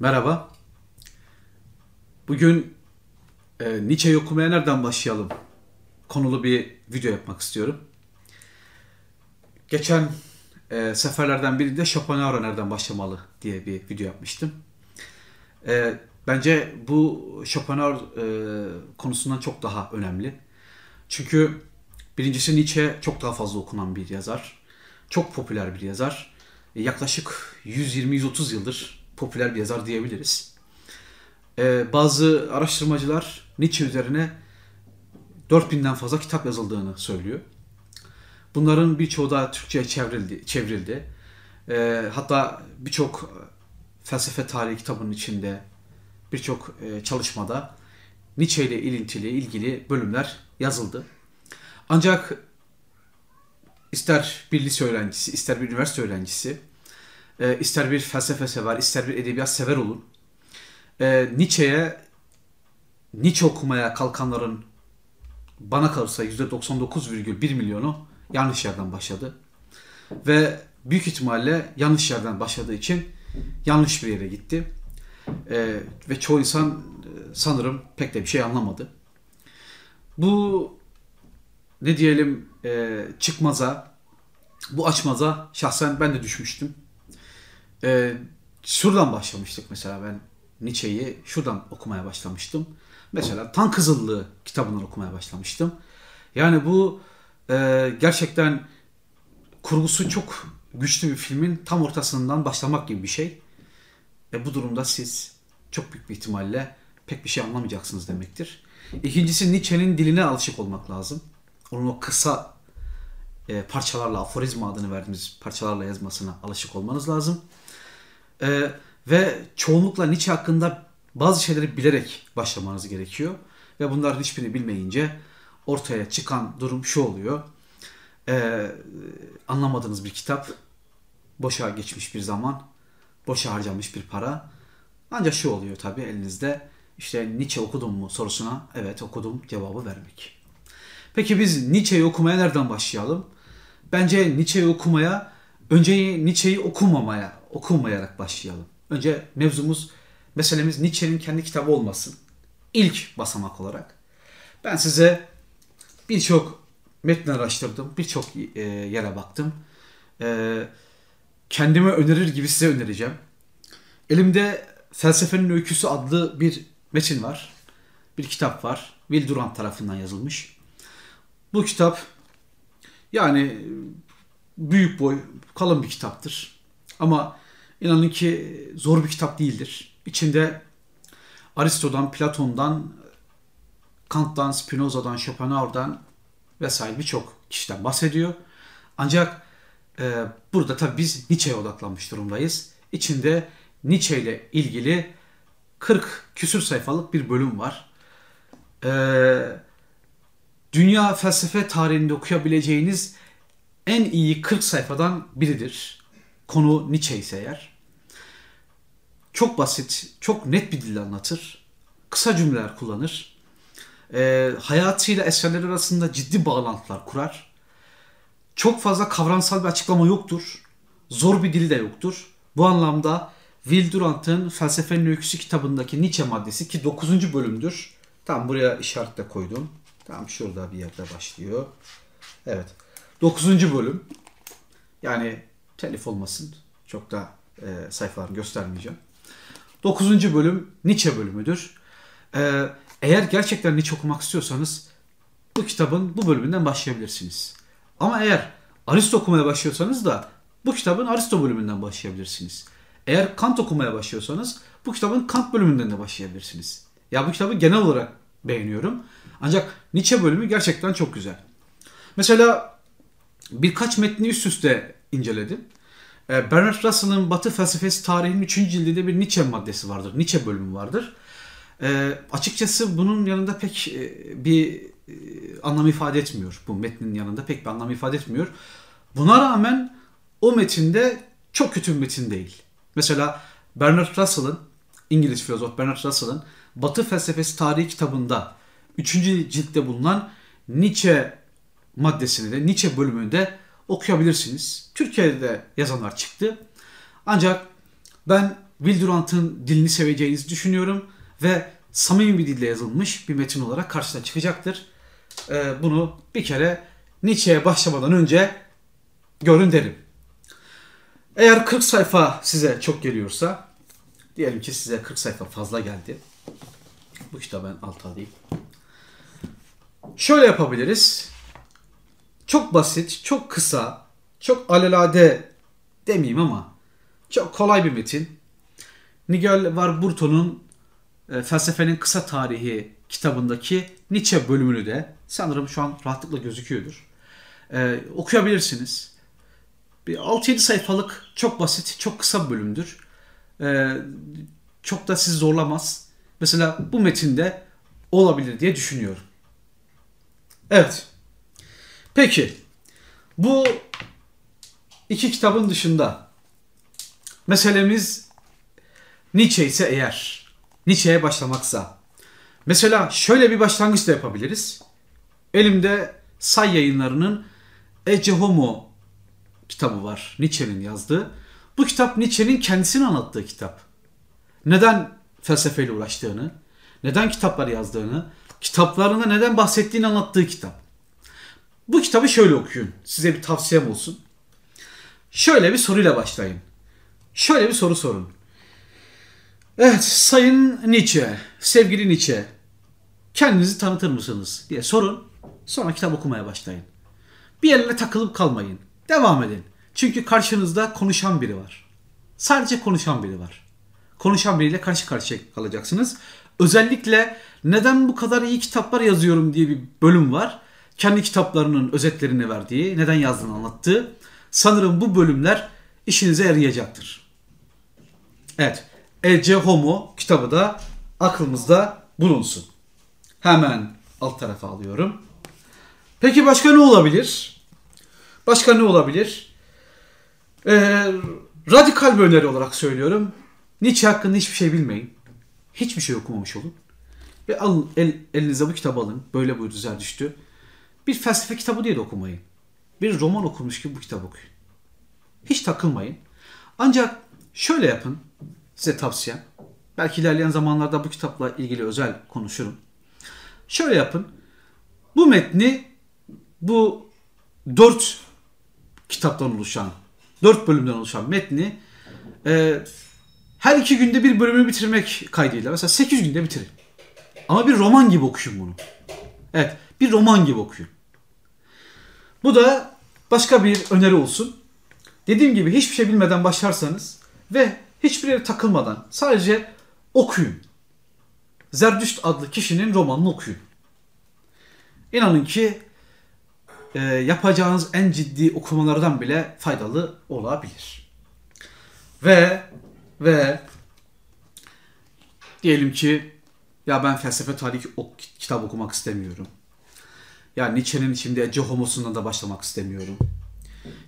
Merhaba. Bugün e, Nietzsche'yi okumaya nereden başlayalım? Konulu bir video yapmak istiyorum. Geçen e, seferlerden birinde Schopenhauer'a nereden başlamalı diye bir video yapmıştım. E, bence bu Schopenhauer e, konusundan çok daha önemli. Çünkü birincisi Nietzsche çok daha fazla okunan bir yazar. Çok popüler bir yazar. E, yaklaşık 120-130 yıldır popüler bir yazar diyebiliriz. Ee, bazı araştırmacılar Nietzsche üzerine 4000'den fazla kitap yazıldığını söylüyor. Bunların birçoğu da Türkçe'ye çevrildi. çevrildi. Ee, hatta birçok felsefe tarihi kitabının içinde birçok e, çalışmada Nietzsche ile ilintili, ilgili bölümler yazıldı. Ancak ister bir lise öğrencisi, ister bir üniversite öğrencisi e, ister bir felsefe sever, ister bir edebiyat sever olun. E, Nietzsche'ye Nietzsche okumaya kalkanların bana kalırsa %99,1 milyonu yanlış yerden başladı. Ve büyük ihtimalle yanlış yerden başladığı için yanlış bir yere gitti. E, ve çoğu insan e, sanırım pek de bir şey anlamadı. Bu ne diyelim e, çıkmaza, bu açmaza şahsen ben de düşmüştüm. Ee, şuradan başlamıştık mesela ben Nietzsche'yi şuradan okumaya başlamıştım. Mesela Tan Kızıllığı kitabından okumaya başlamıştım. Yani bu e, gerçekten kurgusu çok güçlü bir filmin tam ortasından başlamak gibi bir şey. E, bu durumda siz çok büyük bir ihtimalle pek bir şey anlamayacaksınız demektir. İkincisi Nietzsche'nin diline alışık olmak lazım. Onun o kısa e, parçalarla, aforizma adını verdiğimiz parçalarla yazmasına alışık olmanız lazım. E, ve çoğunlukla Nietzsche hakkında bazı şeyleri bilerek başlamanız gerekiyor. Ve bunların hiçbirini bilmeyince ortaya çıkan durum şu oluyor. E, anlamadığınız bir kitap, boşa geçmiş bir zaman, boşa harcamış bir para. Ancak şu oluyor tabii elinizde işte Nietzsche okudum mu sorusuna evet okudum cevabı vermek. Peki biz Nietzsche'yi okumaya nereden başlayalım? Bence Nietzsche'yi okumaya önce Nietzsche'yi okumamaya okunmayarak başlayalım. Önce mevzumuz, meselemiz Nietzsche'nin kendi kitabı olmasın. İlk basamak olarak. Ben size birçok metni araştırdım, birçok e, yere baktım. E, kendime önerir gibi size önereceğim. Elimde Felsefenin Öyküsü adlı bir metin var. Bir kitap var. Will Durant tarafından yazılmış. Bu kitap yani büyük boy, kalın bir kitaptır. Ama inanın ki zor bir kitap değildir. İçinde Aristo'dan, Platon'dan, Kant'tan, Spinoza'dan, Schopenhauer'dan vesaire birçok kişiden bahsediyor. Ancak e, burada tabii biz Nietzsche'ye odaklanmış durumdayız. İçinde Nietzsche ile ilgili 40 küsür sayfalık bir bölüm var. E, dünya felsefe tarihinde okuyabileceğiniz en iyi 40 sayfadan biridir konu Nietzsche ise eğer çok basit, çok net bir dille anlatır. Kısa cümleler kullanır. E, hayatıyla eserler arasında ciddi bağlantılar kurar. Çok fazla kavramsal bir açıklama yoktur. Zor bir dili de yoktur. Bu anlamda Will Durant'ın Felsefenin Öyküsü kitabındaki Nietzsche maddesi ki 9. bölümdür. Tam buraya işaretle koydum. Tam şurada bir yerde başlıyor. Evet. 9. bölüm. Yani telif olmasın. Çok da e, sayfalarını göstermeyeceğim. 9. bölüm Nietzsche bölümüdür. E, eğer gerçekten Nietzsche okumak istiyorsanız bu kitabın bu bölümünden başlayabilirsiniz. Ama eğer Aristo okumaya başlıyorsanız da bu kitabın Aristo bölümünden başlayabilirsiniz. Eğer Kant okumaya başlıyorsanız bu kitabın Kant bölümünden de başlayabilirsiniz. Ya bu kitabı genel olarak beğeniyorum. Ancak Nietzsche bölümü gerçekten çok güzel. Mesela birkaç metni üst üste inceledim. Ee, Bernard Russell'ın Batı felsefesi tarihinin 3. cildinde bir Nietzsche maddesi vardır. Nietzsche bölümü vardır. E, açıkçası bunun yanında pek e, bir e, anlam ifade etmiyor. Bu metnin yanında pek bir anlam ifade etmiyor. Buna rağmen o metinde çok kötü bir metin değil. Mesela Bernard Russell'ın, İngiliz filozof Bernard Russell'ın Batı felsefesi tarihi kitabında 3. ciltte bulunan Nietzsche maddesini de Nietzsche bölümünde okuyabilirsiniz. Türkiye'de yazanlar çıktı. Ancak ben Will dilini seveceğinizi düşünüyorum ve samimi bir dille yazılmış bir metin olarak karşına çıkacaktır. Ee, bunu bir kere Nietzsche'ye başlamadan önce görün derim. Eğer 40 sayfa size çok geliyorsa, diyelim ki size 40 sayfa fazla geldi. Bu kitabı ben alt alayım. Şöyle yapabiliriz. Çok basit, çok kısa, çok alelade demeyeyim ama çok kolay bir metin. Nigel Warburton'un e, Felsefenin Kısa Tarihi kitabındaki Nietzsche bölümünü de sanırım şu an rahatlıkla gözüküyordur. E, okuyabilirsiniz. Bir 6-7 sayfalık çok basit, çok kısa bir bölümdür. E, çok da sizi zorlamaz. Mesela bu metinde olabilir diye düşünüyorum. Evet. Peki. Bu iki kitabın dışında meselemiz Nietzsche ise eğer Nietzsche'ye başlamaksa mesela şöyle bir başlangıç da yapabiliriz. Elimde Say yayınlarının Ece Homo kitabı var. Nietzsche'nin yazdığı. Bu kitap Nietzsche'nin kendisini anlattığı kitap. Neden felsefeyle uğraştığını, neden kitaplar yazdığını, kitaplarında neden bahsettiğini anlattığı kitap. Bu kitabı şöyle okuyun. Size bir tavsiyem olsun. Şöyle bir soruyla başlayın. Şöyle bir soru sorun. Evet, Sayın Nietzsche, sevgili Nietzsche, kendinizi tanıtır mısınız diye sorun. Sonra kitap okumaya başlayın. Bir yerine takılıp kalmayın. Devam edin. Çünkü karşınızda konuşan biri var. Sadece konuşan biri var. Konuşan biriyle karşı karşıya kalacaksınız. Özellikle neden bu kadar iyi kitaplar yazıyorum diye bir bölüm var. Kendi kitaplarının özetlerini verdiği, neden yazdığını anlattığı. Sanırım bu bölümler işinize yarayacaktır. Evet. Ece Homo kitabı da aklımızda bulunsun. Hemen alt tarafa alıyorum. Peki başka ne olabilir? Başka ne olabilir? Ee, radikal bir öneri olarak söylüyorum. Nietzsche hakkında hiçbir şey bilmeyin. Hiçbir şey okumamış olun. Ve alın, el, elinize bu kitabı alın. Böyle buyurdu Zerdüştü. Bir felsefe kitabı diye de okumayın. Bir roman okumuş gibi bu kitabı okuyun. Hiç takılmayın. Ancak şöyle yapın. Size tavsiyem. Belki ilerleyen zamanlarda bu kitapla ilgili özel konuşurum. Şöyle yapın. Bu metni bu dört kitaptan oluşan, dört bölümden oluşan metni e, her iki günde bir bölümü bitirmek kaydıyla mesela sekiz günde bitirin. Ama bir roman gibi okuyun bunu. Evet, bir roman gibi okuyun. Bu da başka bir öneri olsun. Dediğim gibi hiçbir şey bilmeden başlarsanız ve hiçbir yere takılmadan sadece okuyun. Zerdüşt adlı kişinin romanını okuyun. İnanın ki e, yapacağınız en ciddi okumalardan bile faydalı olabilir. Ve ve diyelim ki ya ben felsefe tarihi kitap okumak istemiyorum. Ya Nietzsche'nin şimdi Ece Homo'sundan da başlamak istemiyorum.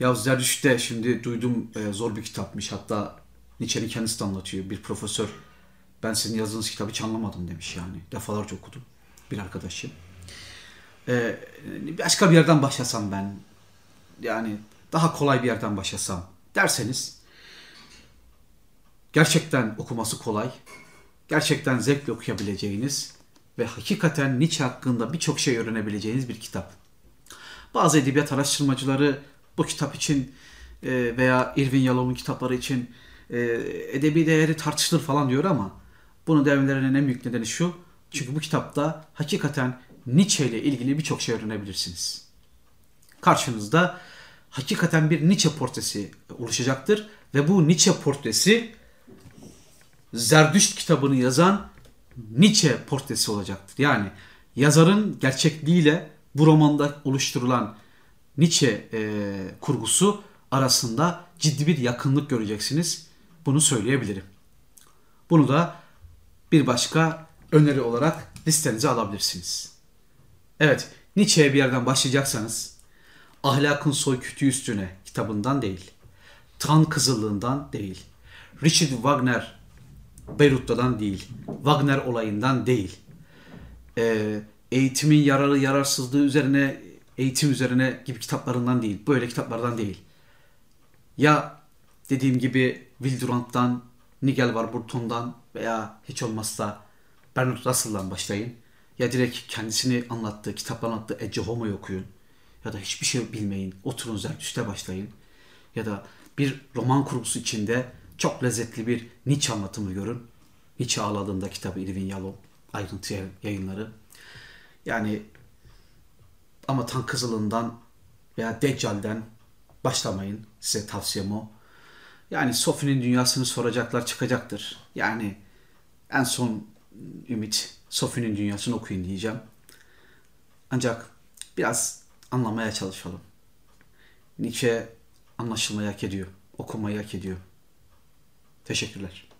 Ya Zerdüşt'te şimdi duydum e, zor bir kitapmış. Hatta Nietzsche'nin kendisi de anlatıyor. Bir profesör ben sizin yazdığınız kitabı hiç anlamadım demiş yani. Defalarca okudum bir arkadaşım. Ee, başka bir yerden başlasam ben yani daha kolay bir yerden başlasam derseniz gerçekten okuması kolay, gerçekten zevkle okuyabileceğiniz ve hakikaten Nietzsche hakkında birçok şey öğrenebileceğiniz bir kitap. Bazı edebiyat araştırmacıları bu kitap için e, veya Irvin Yalom'un kitapları için e, edebi değeri tartışılır falan diyor ama bunu demelerinin en büyük nedeni şu. Çünkü bu kitapta hakikaten Nietzsche ile ilgili birçok şey öğrenebilirsiniz. Karşınızda hakikaten bir Nietzsche portresi oluşacaktır ve bu Nietzsche portresi Zerdüşt kitabını yazan Nietzsche portresi olacaktır. Yani yazarın gerçekliğiyle bu romanda oluşturulan Nietzsche e, kurgusu arasında ciddi bir yakınlık göreceksiniz. Bunu söyleyebilirim. Bunu da bir başka öneri olarak listenize alabilirsiniz. Evet, Nietzsche'ye bir yerden başlayacaksanız Ahlakın Soy Kütüğü Üstüne kitabından değil, Tan Kızıllığından değil, Richard Wagner Beyrut'tan değil, Wagner olayından değil, e, eğitimin yararı yararsızlığı üzerine, eğitim üzerine gibi kitaplarından değil, böyle kitaplardan değil. Ya dediğim gibi Will Nigel Warburton'dan veya hiç olmazsa Bernard Russell'dan başlayın. Ya direkt kendisini anlattığı, kitaplar anlattığı Ecce Homo'yu okuyun. Ya da hiçbir şey bilmeyin. Oturun Zerdüşt'e başlayın. Ya da bir roman kurgusu içinde çok lezzetli bir Nietzsche anlatımı görün. Nietzsche ağladığında kitabı Irving Yalom. Ayrıntı yayınları. Yani ama Tan Kızıl'ından veya Deccal'den başlamayın. Size tavsiyem o. Yani Sophie'nin dünyasını soracaklar çıkacaktır. Yani en son ümit Sophie'nin dünyasını okuyun diyeceğim. Ancak biraz anlamaya çalışalım. Nietzsche anlaşılmayı hak ediyor. Okumayı hak ediyor. Teşekkürler.